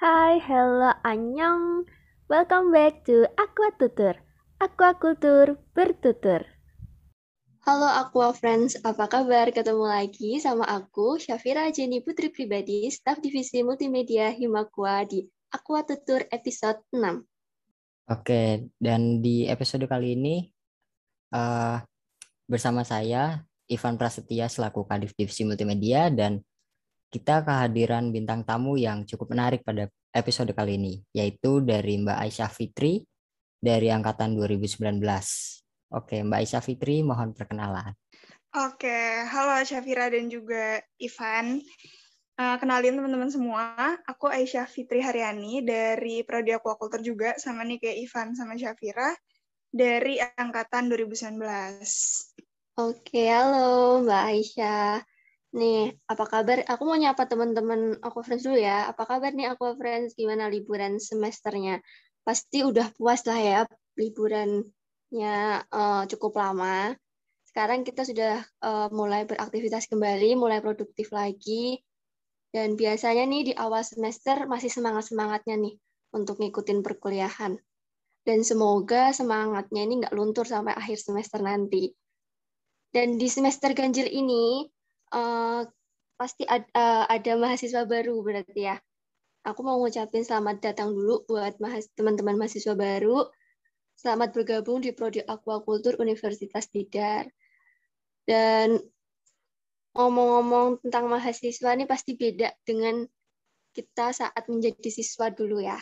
Hai, hello, annyeong. Welcome back to Aqua Tutur. Aquakultur bertutur. Halo Aqua Friends, apa kabar? Ketemu lagi sama aku, Syafira Jenny Putri Pribadi, staf divisi multimedia Himakua di Aqua Tutur episode 6. Oke, dan di episode kali ini uh, bersama saya Ivan Prasetya selaku Kadif Divisi Multimedia dan kita kehadiran bintang tamu yang cukup menarik pada episode kali ini, yaitu dari Mbak Aisyah Fitri dari Angkatan 2019. Oke, Mbak Aisyah Fitri, mohon perkenalan. Oke, halo Syafira dan juga Ivan. Uh, kenalin teman-teman semua, aku Aisyah Fitri Haryani dari Prodi Aquaculture juga, sama nih kayak Ivan sama Syafira, dari Angkatan 2019. Oke, halo Mbak Aisyah. Nih, apa kabar? Aku mau nyapa teman-teman aku friends dulu ya. Apa kabar nih aku friends? Gimana liburan semesternya? Pasti udah puas lah ya liburannya uh, cukup lama. Sekarang kita sudah uh, mulai beraktivitas kembali, mulai produktif lagi. Dan biasanya nih di awal semester masih semangat-semangatnya nih untuk ngikutin perkuliahan. Dan semoga semangatnya ini nggak luntur sampai akhir semester nanti. Dan di semester ganjil ini, uh, pasti ada, uh, ada mahasiswa baru berarti ya. Aku mau ngucapin selamat datang dulu buat teman-teman mahasiswa baru. Selamat bergabung di Prodi Aquakultur Universitas Tidar. Dan ngomong-ngomong tentang mahasiswa ini pasti beda dengan kita saat menjadi siswa dulu ya.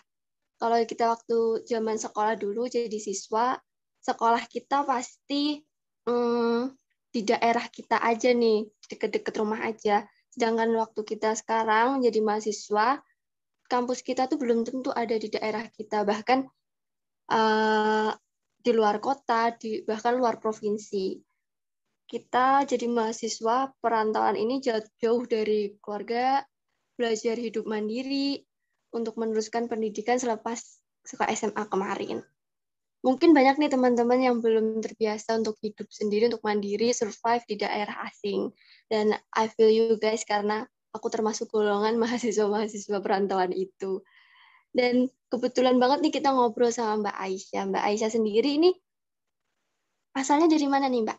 Kalau kita waktu zaman sekolah dulu jadi siswa, sekolah kita pasti hmm, di daerah kita aja nih, deket-deket rumah aja. Sedangkan waktu kita sekarang jadi mahasiswa, kampus kita tuh belum tentu ada di daerah kita, bahkan uh, di luar kota, di bahkan luar provinsi. Kita jadi mahasiswa perantauan ini jauh, dari keluarga, belajar hidup mandiri untuk meneruskan pendidikan selepas sekolah SMA kemarin mungkin banyak nih teman-teman yang belum terbiasa untuk hidup sendiri, untuk mandiri, survive di daerah asing. Dan I feel you guys karena aku termasuk golongan mahasiswa-mahasiswa perantauan itu. Dan kebetulan banget nih kita ngobrol sama Mbak Aisyah. Mbak Aisyah sendiri ini asalnya dari mana nih Mbak?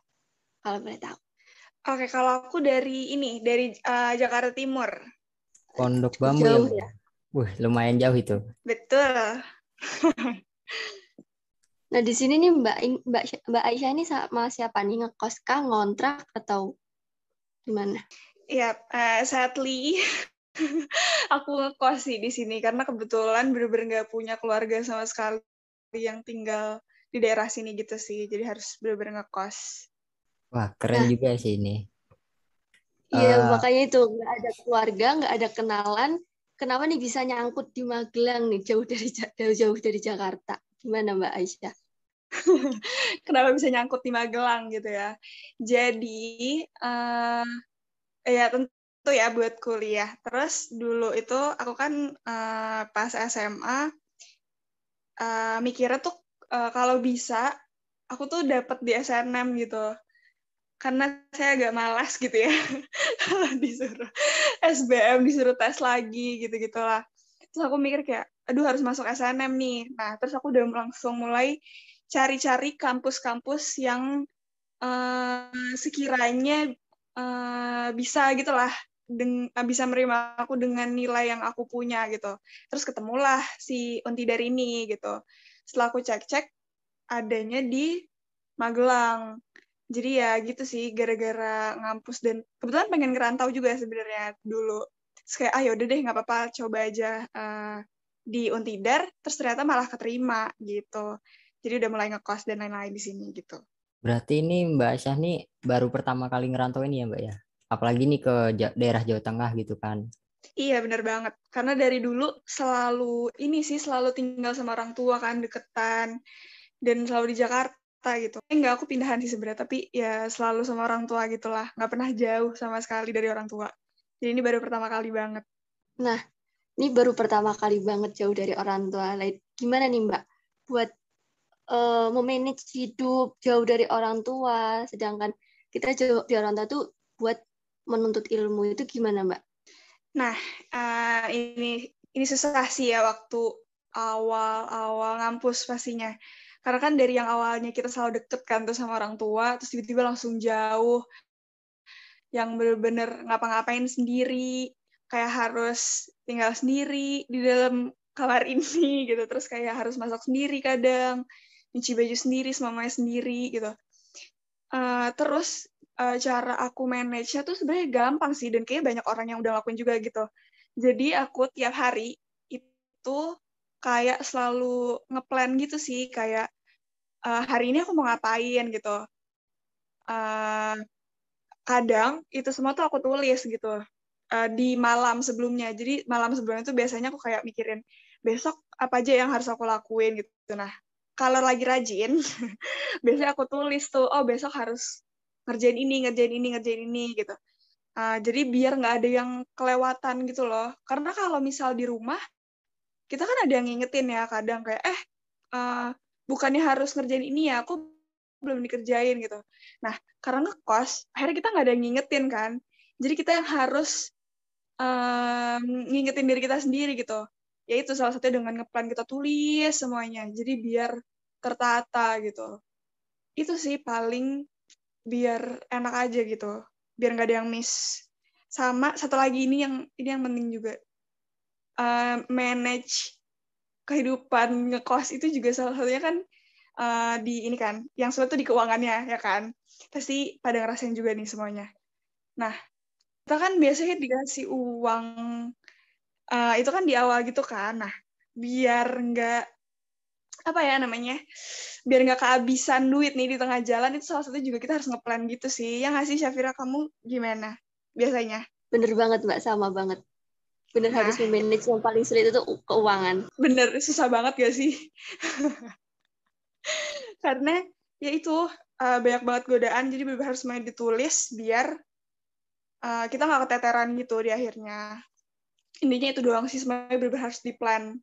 Kalau boleh tahu. Oke, kalau aku dari ini, dari uh, Jakarta Timur. Pondok Bambu ya, jauh, ya? Wah, lumayan jauh itu. Betul. Nah, di sini nih Mbak Mbak Mbak Aisyah ini sama siapa nih ngekos kah, ngontrak atau gimana? Ya, uh, sadly aku ngekos sih di sini karena kebetulan bener-bener nggak punya keluarga sama sekali yang tinggal di daerah sini gitu sih. Jadi harus bener-bener ngekos. Wah, keren nah, juga sih ini. Iya, uh, makanya itu nggak ada keluarga, nggak ada kenalan. Kenapa nih bisa nyangkut di Magelang nih jauh dari jauh-jauh dari Jakarta? Gimana Mbak Aisyah? Kenapa bisa nyangkut di Magelang gitu ya? Jadi uh, ya tentu ya buat kuliah. Terus dulu itu aku kan uh, pas SMA uh, eh, mikirnya tuh uh, kalau bisa aku tuh dapat di SNM gitu. Karena saya agak malas gitu ya disuruh SBM disuruh tes lagi gitu-gitulah. Terus aku mikir kayak aduh harus masuk SNM nih. Nah, terus aku udah langsung mulai cari-cari kampus-kampus yang uh, sekiranya uh, bisa gitulah deng bisa menerima aku dengan nilai yang aku punya gitu. Terus ketemulah si Untidar ini gitu. Setelah aku cek-cek adanya di Magelang. Jadi ya gitu sih gara-gara ngampus dan kebetulan pengen ngerantau juga sebenarnya dulu. Terus kayak ah yaudah deh nggak apa-apa coba aja uh, di Untidar terus ternyata malah keterima gitu. Jadi udah mulai ngekos dan lain-lain di sini gitu. Berarti ini Mbak Aisyah nih baru pertama kali ngerantau ini ya Mbak ya? Apalagi nih ke daerah Jawa Tengah gitu kan? Iya bener banget. Karena dari dulu selalu ini sih selalu tinggal sama orang tua kan deketan dan selalu di Jakarta gitu. Enggak aku pindahan sih sebenarnya tapi ya selalu sama orang tua gitulah. Nggak pernah jauh sama sekali dari orang tua. Jadi ini baru pertama kali banget. Nah ini baru pertama kali banget jauh dari orang tua. Gimana nih Mbak buat uh, memanage hidup jauh dari orang tua, sedangkan kita jauh dari orang tua tuh buat menuntut ilmu itu gimana Mbak? Nah, uh, ini ini susah sih ya waktu awal-awal ngampus pastinya. Karena kan dari yang awalnya kita selalu deket kan tuh sama orang tua, terus tiba-tiba langsung jauh, yang bener-bener ngapa-ngapain sendiri, kayak harus tinggal sendiri di dalam kamar ini gitu, terus kayak harus masak sendiri kadang, nyuci baju sendiri, semuanya sendiri gitu. Uh, terus uh, cara aku manage-nya tuh sebenarnya gampang sih, dan kayaknya banyak orang yang udah lakuin juga gitu. Jadi aku tiap hari itu kayak selalu ngeplan gitu sih, kayak uh, hari ini aku mau ngapain gitu. Uh, kadang itu semua tuh aku tulis gitu uh, di malam sebelumnya. Jadi malam sebelumnya tuh biasanya aku kayak mikirin besok apa aja yang harus aku lakuin gitu. Nah, kalau lagi rajin, biasanya aku tulis tuh, oh besok harus ngerjain ini, ngerjain ini, ngerjain ini gitu. Uh, jadi biar nggak ada yang kelewatan gitu loh. Karena kalau misal di rumah, kita kan ada yang ngingetin ya kadang kayak, eh uh, bukannya harus ngerjain ini ya, aku belum dikerjain gitu. Nah, karena ngekos, akhirnya kita nggak ada yang ngingetin kan. Jadi kita yang harus um, ngingetin diri kita sendiri gitu. Ya itu salah satunya dengan ngeplan kita tulis semuanya. Jadi biar tertata gitu. Itu sih paling biar enak aja gitu. Biar nggak ada yang miss. Sama satu lagi ini yang ini yang penting juga. Uh, manage kehidupan ngekos itu juga salah satunya kan uh, di ini kan, yang semua tuh di keuangannya ya kan. Pasti pada ngerasain juga nih semuanya. Nah, kita kan biasanya dikasih uang uh, itu kan di awal gitu kan. Nah, biar nggak apa ya namanya biar nggak kehabisan duit nih di tengah jalan itu salah satu juga kita harus ngeplan gitu sih yang ngasih Syafira kamu gimana biasanya bener banget mbak sama banget bener nah. harus memanage yang paling sulit itu keuangan bener susah banget gak sih karena ya itu uh, banyak banget godaan. Jadi benar harus main ditulis biar uh, kita nggak keteteran gitu di akhirnya. Intinya itu doang sih semuanya benar harus diplan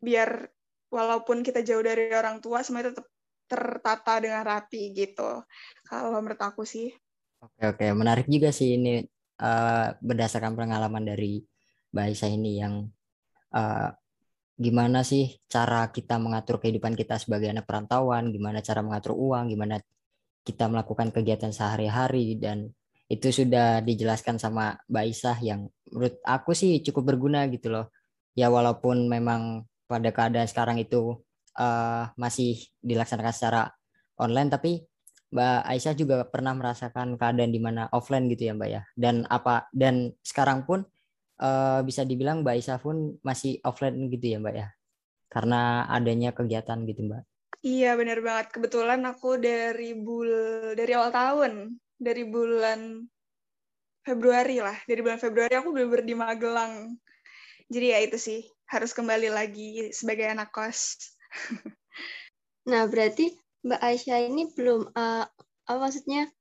biar walaupun kita jauh dari orang tua semuanya tetap tertata dengan rapi gitu kalau menurut aku sih. Oke oke. Menarik juga sih ini uh, berdasarkan pengalaman dari Mbak Aisyah ini yang uh, gimana sih cara kita mengatur kehidupan kita sebagai anak perantauan? Gimana cara mengatur uang? Gimana kita melakukan kegiatan sehari-hari? Dan itu sudah dijelaskan sama Mbak Aisyah yang menurut aku sih cukup berguna gitu loh. Ya walaupun memang pada keadaan sekarang itu uh, masih dilaksanakan secara online tapi Mbak Aisyah juga pernah merasakan keadaan di mana offline gitu ya Mbak ya. Dan apa dan sekarang pun uh, bisa dibilang Mbak Aisyah pun masih offline gitu ya Mbak ya? Karena adanya kegiatan gitu Mbak. Iya benar banget. Kebetulan aku dari bul dari awal tahun dari bulan Februari lah. Dari bulan Februari aku benar-benar di Magelang. Jadi ya itu sih harus kembali lagi sebagai anak kos. nah, berarti Mbak Aisyah ini belum uh, apa maksudnya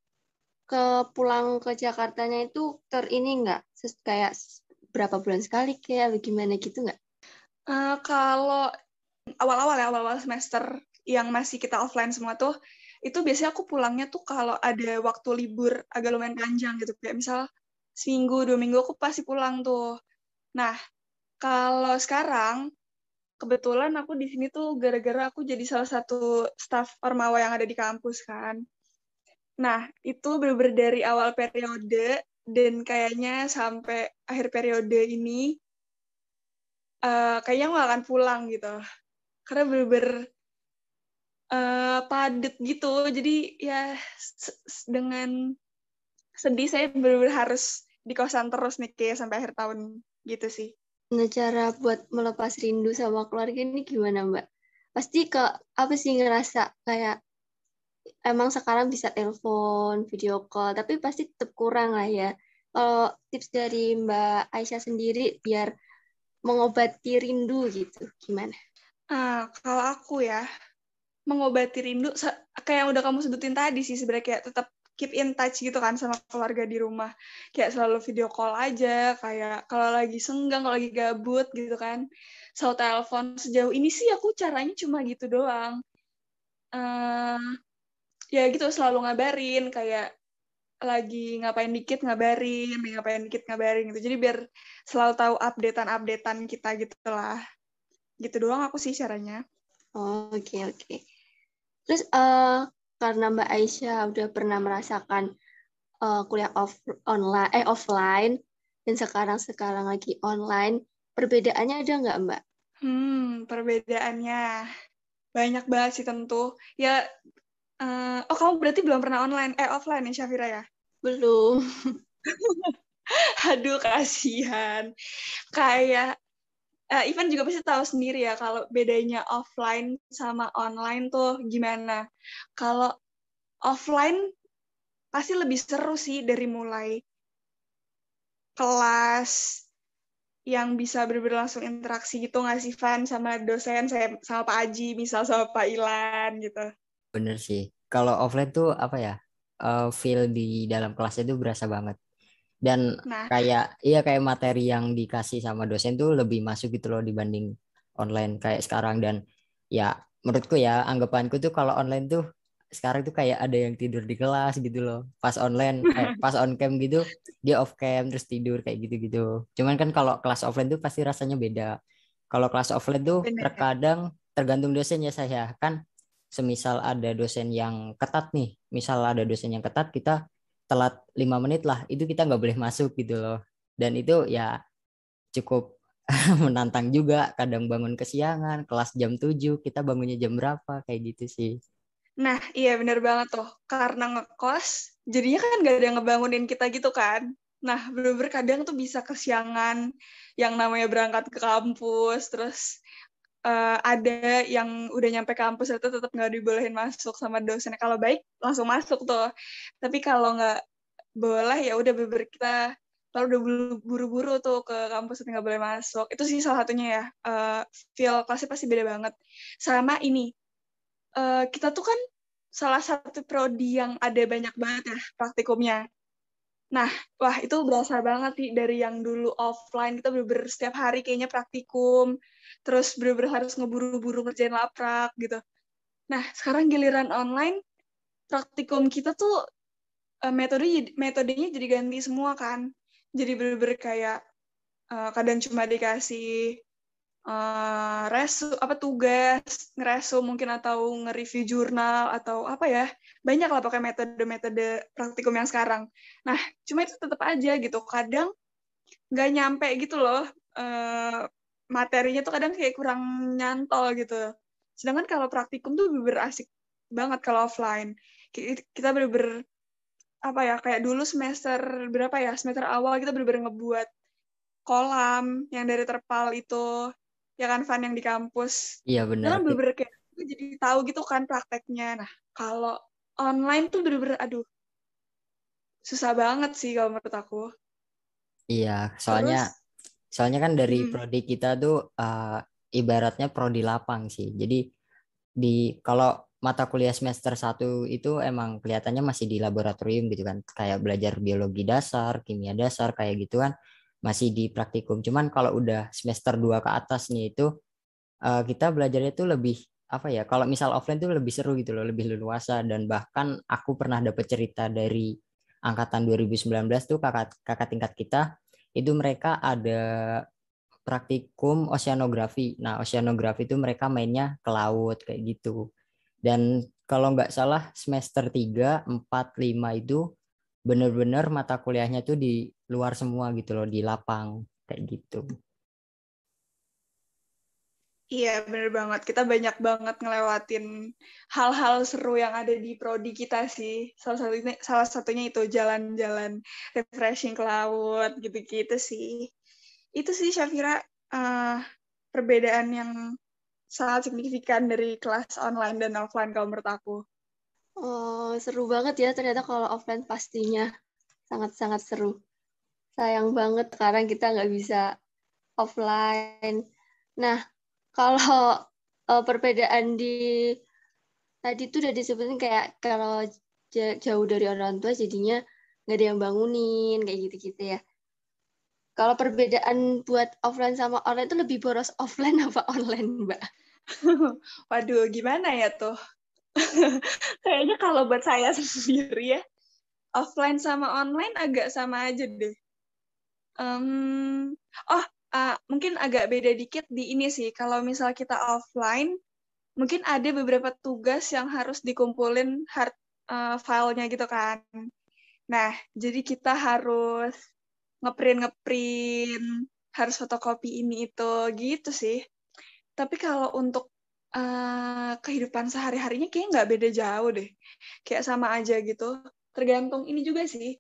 ke pulang ke Jakartanya itu ter ini enggak kayak berapa bulan sekali kayak bagaimana gitu nggak? Uh, kalau awal-awal ya awal-awal semester yang masih kita offline semua tuh itu biasanya aku pulangnya tuh kalau ada waktu libur agak lumayan panjang gitu kayak misal seminggu dua minggu aku pasti pulang tuh. Nah kalau sekarang, kebetulan aku di sini tuh gara-gara aku jadi salah satu staff Ormawa yang ada di kampus kan. Nah, itu bener-bener dari awal periode dan kayaknya sampai akhir periode ini uh, kayaknya nggak akan pulang gitu. Karena bener-bener uh, padet gitu. Jadi ya dengan sedih saya bener-bener harus di kosan terus nih kayak sampai akhir tahun gitu sih. Nah, cara buat melepas rindu sama keluarga ini gimana, Mbak? Pasti ke apa sih ngerasa kayak emang sekarang bisa telepon, video call, tapi pasti tetap kurang lah ya. Kalau tips dari Mbak Aisyah sendiri biar mengobati rindu gitu, gimana? Ah, kalau aku ya, mengobati rindu kayak yang udah kamu sebutin tadi sih sebenarnya kayak tetap keep in touch gitu kan sama keluarga di rumah kayak selalu video call aja kayak kalau lagi senggang kalau lagi gabut gitu kan selalu telepon sejauh ini sih aku caranya cuma gitu doang uh, ya gitu selalu ngabarin kayak lagi ngapain dikit ngabarin, ngapain dikit ngabarin gitu. Jadi biar selalu tahu updatean-updatean kita gitu lah. Gitu doang aku sih caranya. Oh, oke okay, oke. Okay. Terus uh, karena Mbak Aisyah udah pernah merasakan uh, kuliah off online eh offline dan sekarang sekarang lagi online, perbedaannya ada nggak Mbak? Hmm, perbedaannya banyak banget sih tentu. Ya, uh, oh kamu berarti belum pernah online, eh offline ya Syafira ya? Belum. Aduh, kasihan. Kayak uh, Ivan juga pasti tahu sendiri ya kalau bedanya offline sama online tuh gimana. Kalau offline pasti lebih seru sih dari mulai kelas, yang bisa berlangsung interaksi gitu nggak sih Van sama dosen saya sama Pak Aji misal sama Pak Ilan gitu bener sih. Kalau offline tuh apa ya uh, feel di dalam kelas itu berasa banget. Dan nah. kayak iya kayak materi yang dikasih sama dosen tuh lebih masuk gitu loh dibanding online kayak sekarang. Dan ya menurutku ya anggapanku tuh kalau online tuh sekarang tuh kayak ada yang tidur di kelas gitu loh. Pas online eh, pas on cam gitu dia off cam terus tidur kayak gitu gitu cuman kan kalau kelas offline tuh pasti rasanya beda. Kalau kelas offline tuh Bener. terkadang tergantung dosen ya. Saya kan semisal ada dosen yang ketat nih misal ada dosen yang ketat kita telat lima menit lah itu kita nggak boleh masuk gitu loh dan itu ya cukup menantang juga kadang bangun kesiangan kelas jam 7 kita bangunnya jam berapa kayak gitu sih Nah, iya bener banget tuh. Karena ngekos, jadinya kan gak ada yang ngebangunin kita gitu kan. Nah, bener-bener kadang tuh bisa kesiangan yang namanya berangkat ke kampus, terus uh, ada yang udah nyampe kampus itu tetap nggak dibolehin masuk sama dosen. Kalau baik langsung masuk tuh. Tapi kalau nggak boleh ya udah bener kita kalau udah buru-buru tuh ke kampus nggak boleh masuk. Itu sih salah satunya ya. Uh, feel kelasnya pasti beda banget. Sama ini, uh, kita tuh kan salah satu prodi yang ada banyak banget ya praktikumnya. Nah, wah itu berasa banget sih dari yang dulu offline kita bener-bener setiap hari kayaknya praktikum, terus bener-bener harus ngeburu-buru ngerjain laprak gitu. Nah, sekarang giliran online, praktikum kita tuh uh, metode metodenya jadi ganti semua kan. Jadi bener-bener kayak uh, kadang cuma dikasih uh, resu apa tugas ngeresu mungkin atau nge-review jurnal atau apa ya banyak lah pakai metode-metode praktikum yang sekarang. Nah cuma itu tetap aja gitu kadang nggak nyampe gitu loh uh, materinya tuh kadang kayak kurang nyantol gitu. Sedangkan kalau praktikum tuh bener asik banget kalau offline. Kita bener-bener apa ya kayak dulu semester berapa ya semester awal kita bener-bener ngebuat kolam yang dari terpal itu ya kan Van yang di kampus. Iya benar. Kan bener-bener kayak jadi tahu gitu kan prakteknya. Nah kalau online tuh bener-bener aduh susah banget sih kalau menurut aku. Iya soalnya Terus, soalnya kan dari hmm. prodi kita tuh uh, ibaratnya prodi lapang sih. Jadi di kalau mata kuliah semester 1 itu emang kelihatannya masih di laboratorium gitu kan. Kayak belajar biologi dasar kimia dasar kayak gitu kan masih di praktikum. Cuman kalau udah semester 2 ke atas nih itu uh, kita belajarnya itu lebih apa ya? Kalau misal offline tuh lebih seru gitu loh, lebih leluasa dan bahkan aku pernah dapat cerita dari angkatan 2019 tuh kakak kakak tingkat kita itu mereka ada praktikum oceanografi. Nah, oceanografi itu mereka mainnya ke laut kayak gitu. Dan kalau nggak salah semester 3, 4, 5 itu bener-bener mata kuliahnya tuh di luar semua gitu loh di lapang kayak gitu. Iya, bener banget. Kita banyak banget ngelewatin hal-hal seru yang ada di prodi kita sih. Salah satunya, salah satunya itu jalan-jalan refreshing ke laut, gitu-gitu sih. Itu sih, Syafira, uh, perbedaan yang sangat signifikan dari kelas online dan offline kalau menurut aku. Oh, seru banget ya ternyata kalau offline pastinya sangat-sangat seru. Sayang banget sekarang kita nggak bisa offline. Nah, kalau uh, perbedaan di tadi tuh udah disebutin kayak kalau jauh dari orang tua jadinya nggak ada yang bangunin kayak gitu-gitu ya. Kalau perbedaan buat offline sama online itu lebih boros offline apa online, Mbak? Waduh, gimana ya tuh? Kayaknya kalau buat saya sendiri ya, offline sama online agak sama aja deh. Um, oh, uh, mungkin agak beda dikit di ini sih. Kalau misal kita offline, mungkin ada beberapa tugas yang harus dikumpulin hard uh, filenya gitu kan. Nah, jadi kita harus ngeprint ngeprint, harus fotokopi ini itu gitu sih. Tapi kalau untuk uh, kehidupan sehari-harinya kayaknya nggak beda jauh deh. Kayak sama aja gitu. Tergantung ini juga sih.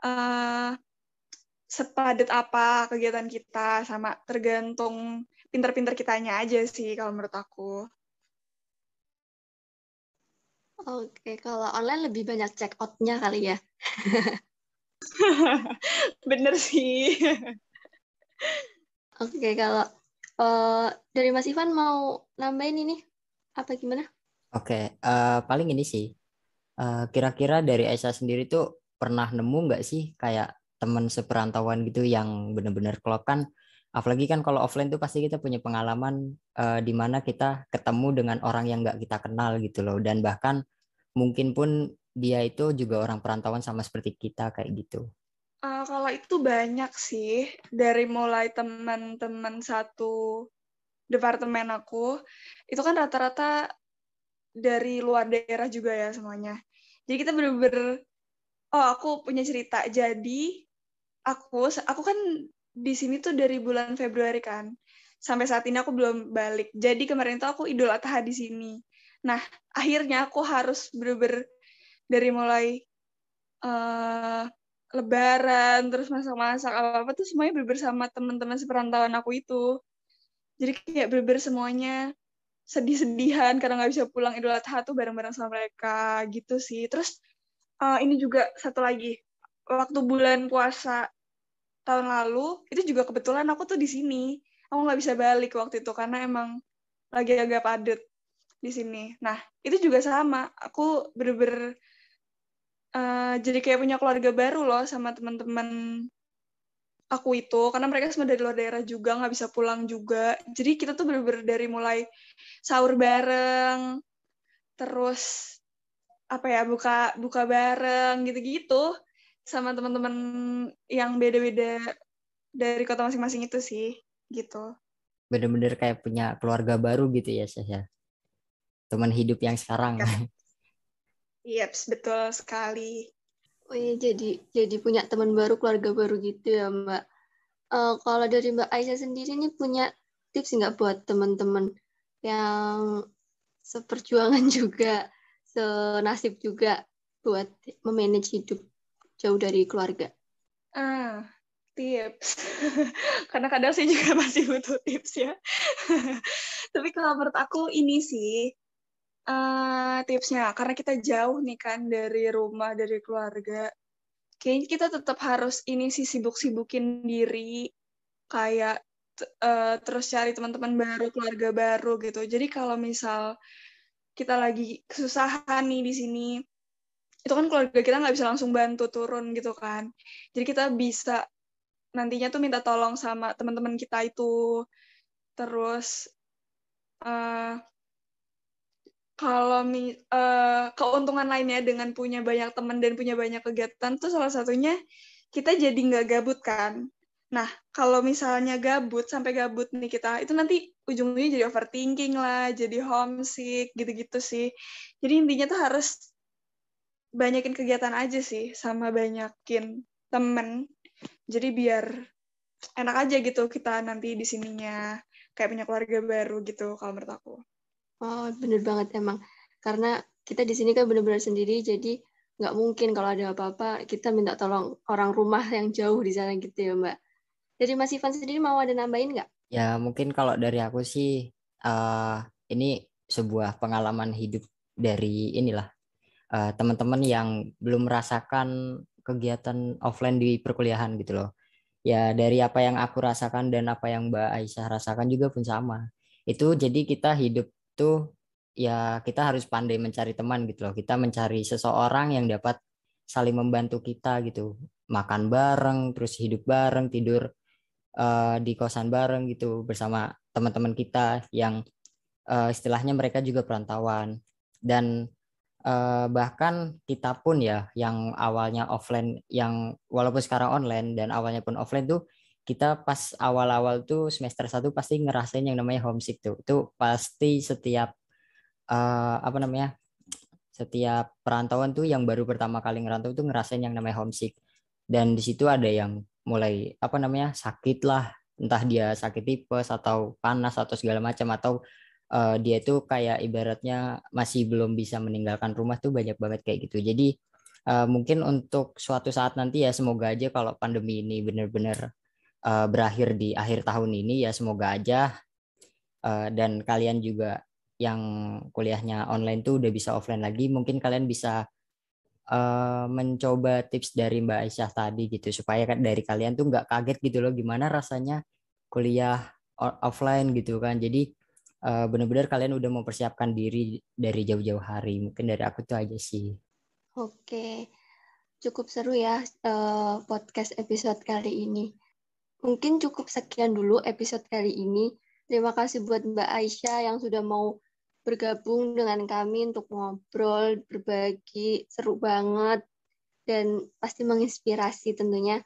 Uh, sepadat apa kegiatan kita sama tergantung pinter-pinter kitanya aja sih kalau menurut aku. Oke, kalau online lebih banyak check out-nya kali ya. Bener sih. Oke, kalau uh, dari Mas Ivan mau nambahin ini apa gimana? Oke, uh, paling ini sih. kira kira-kira dari Aisyah sendiri tuh pernah nemu nggak sih kayak teman seperantauan gitu yang benar-benar klop kan apalagi kan kalau offline tuh pasti kita punya pengalaman uh, di mana kita ketemu dengan orang yang nggak kita kenal gitu loh dan bahkan mungkin pun dia itu juga orang perantauan sama seperti kita kayak gitu. Uh, kalau itu banyak sih dari mulai teman-teman satu departemen aku itu kan rata-rata dari luar daerah juga ya semuanya. Jadi kita bener-bener oh aku punya cerita. Jadi aku aku kan di sini tuh dari bulan Februari kan sampai saat ini aku belum balik jadi kemarin tuh aku idul adha di sini nah akhirnya aku harus bener-bener dari mulai uh, lebaran terus masak-masak apa apa tuh semuanya bener sama teman-teman seperantauan aku itu. Jadi kayak bener semuanya. Sedih-sedihan karena nggak bisa pulang idul adha tuh bareng-bareng sama mereka gitu sih. Terus uh, ini juga satu lagi. Waktu bulan puasa tahun lalu itu juga kebetulan aku tuh di sini. Aku nggak bisa balik waktu itu karena emang lagi agak padat di sini. Nah itu juga sama. Aku bener-bener uh, jadi kayak punya keluarga baru loh sama teman-teman aku itu. Karena mereka semua dari luar daerah juga nggak bisa pulang juga. Jadi kita tuh bener-bener dari mulai sahur bareng terus apa ya buka buka bareng gitu-gitu sama teman-teman yang beda-beda dari kota masing-masing itu sih gitu. Bener-bener kayak punya keluarga baru gitu ya Syah teman hidup yang sekarang. Iya yep, betul sekali oh iya jadi jadi punya teman baru keluarga baru gitu ya Mbak uh, kalau dari Mbak Aisyah sendiri nih punya tips nggak buat teman-teman yang seperjuangan juga senasib juga buat memanage hidup jauh dari keluarga? Ah, tips. Karena kadang saya juga masih butuh tips ya. Tapi kalau menurut aku ini sih uh, tipsnya. Karena kita jauh nih kan dari rumah, dari keluarga. Kayaknya kita tetap harus ini sih sibuk-sibukin diri. Kayak uh, terus cari teman-teman baru, keluarga baru gitu. Jadi kalau misal kita lagi kesusahan nih di sini, itu kan keluarga kita nggak bisa langsung bantu turun gitu kan jadi kita bisa nantinya tuh minta tolong sama teman-teman kita itu terus uh, kalau uh, keuntungan lainnya dengan punya banyak teman dan punya banyak kegiatan tuh salah satunya kita jadi nggak gabut kan. Nah kalau misalnya gabut sampai gabut nih kita itu nanti ujung-ujungnya jadi overthinking lah jadi homesick gitu-gitu sih. Jadi intinya tuh harus banyakin kegiatan aja sih sama banyakin temen. Jadi biar enak aja gitu kita nanti di sininya kayak punya keluarga baru gitu kalau menurut aku oh bener banget emang karena kita di sini kan bener-bener sendiri jadi nggak mungkin kalau ada apa-apa kita minta tolong orang rumah yang jauh di sana gitu ya mbak jadi Mas Ivan sendiri mau ada nambahin nggak ya mungkin kalau dari aku sih uh, ini sebuah pengalaman hidup dari inilah uh, teman-teman yang belum merasakan kegiatan offline di perkuliahan gitu loh. Ya dari apa yang aku rasakan dan apa yang Mbak Aisyah rasakan juga pun sama. Itu jadi kita hidup tuh ya kita harus pandai mencari teman gitu loh. Kita mencari seseorang yang dapat saling membantu kita gitu. Makan bareng, terus hidup bareng, tidur uh, di kosan bareng gitu bersama teman-teman kita yang uh, istilahnya mereka juga perantauan. Dan uh, bahkan kita pun ya yang awalnya offline yang walaupun sekarang online dan awalnya pun offline tuh kita pas awal-awal tuh semester satu pasti ngerasain yang namanya homesick tuh. Itu pasti setiap uh, apa namanya setiap perantauan tuh yang baru pertama kali ngerantau tuh ngerasain yang namanya homesick. Dan di situ ada yang mulai apa namanya sakit lah. Entah dia sakit tipes atau panas atau segala macam. Atau uh, dia itu kayak ibaratnya masih belum bisa meninggalkan rumah tuh banyak banget kayak gitu. Jadi uh, mungkin untuk suatu saat nanti ya semoga aja kalau pandemi ini benar-benar uh, berakhir di akhir tahun ini ya semoga aja uh, dan kalian juga yang kuliahnya online tuh udah bisa offline lagi mungkin kalian bisa uh, mencoba tips dari Mbak Aisyah tadi gitu supaya kan dari kalian tuh nggak kaget gitu loh gimana rasanya kuliah offline gitu kan. Jadi uh, benar-benar kalian udah mempersiapkan diri dari jauh-jauh hari mungkin dari aku tuh aja sih. Oke cukup seru ya uh, podcast episode kali ini mungkin cukup sekian dulu episode kali ini terima kasih buat Mbak Aisyah yang sudah mau bergabung dengan kami untuk ngobrol, berbagi, seru banget, dan pasti menginspirasi tentunya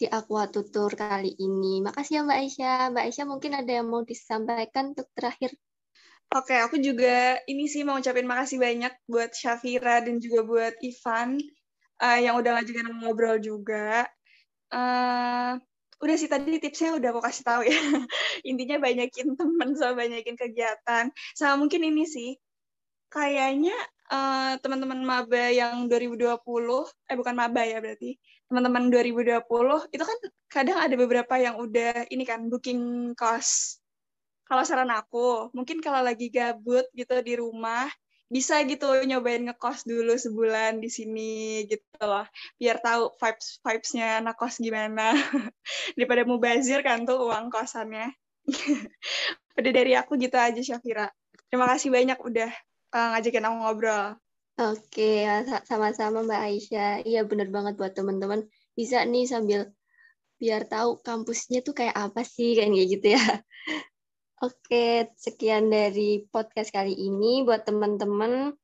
di Aqua Tutur kali ini. Makasih ya Mbak Aisyah. Mbak Aisyah mungkin ada yang mau disampaikan untuk terakhir. Oke, aku juga ini sih mau ucapin makasih banyak buat Syafira dan juga buat Ivan uh, yang udah ngajakin ngobrol juga. Uh, udah sih tadi tipsnya udah aku kasih tahu ya. Intinya banyakin temen sama banyakin kegiatan. Sama mungkin ini sih, kayaknya uh, teman-teman maba yang 2020, eh bukan maba ya berarti, teman-teman 2020 itu kan kadang ada beberapa yang udah ini kan booking kos. Kalau saran aku, mungkin kalau lagi gabut gitu di rumah, bisa gitu nyobain ngekos dulu sebulan di sini gitu loh. Biar tahu vibes vibesnya anak kos gimana. Daripada mau bazir kan tuh uang kosannya. Udah dari aku gitu aja Syafira. Terima kasih banyak udah uh, ngajakin aku ngobrol. Oke sama-sama Mbak Aisyah. Iya bener banget buat teman-teman. Bisa nih sambil biar tahu kampusnya tuh kayak apa sih kayak gitu ya Oke, sekian dari podcast kali ini buat teman-teman.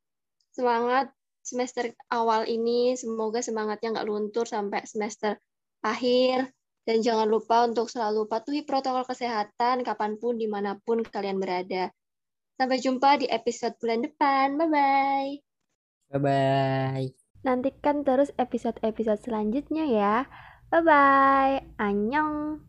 Semangat semester awal ini, semoga semangatnya nggak luntur sampai semester akhir. Dan jangan lupa untuk selalu patuhi protokol kesehatan kapan pun, di mana pun kalian berada. Sampai jumpa di episode bulan depan. Bye-bye. Bye-bye. Nantikan terus episode-episode selanjutnya ya. Bye-bye. Annyeong.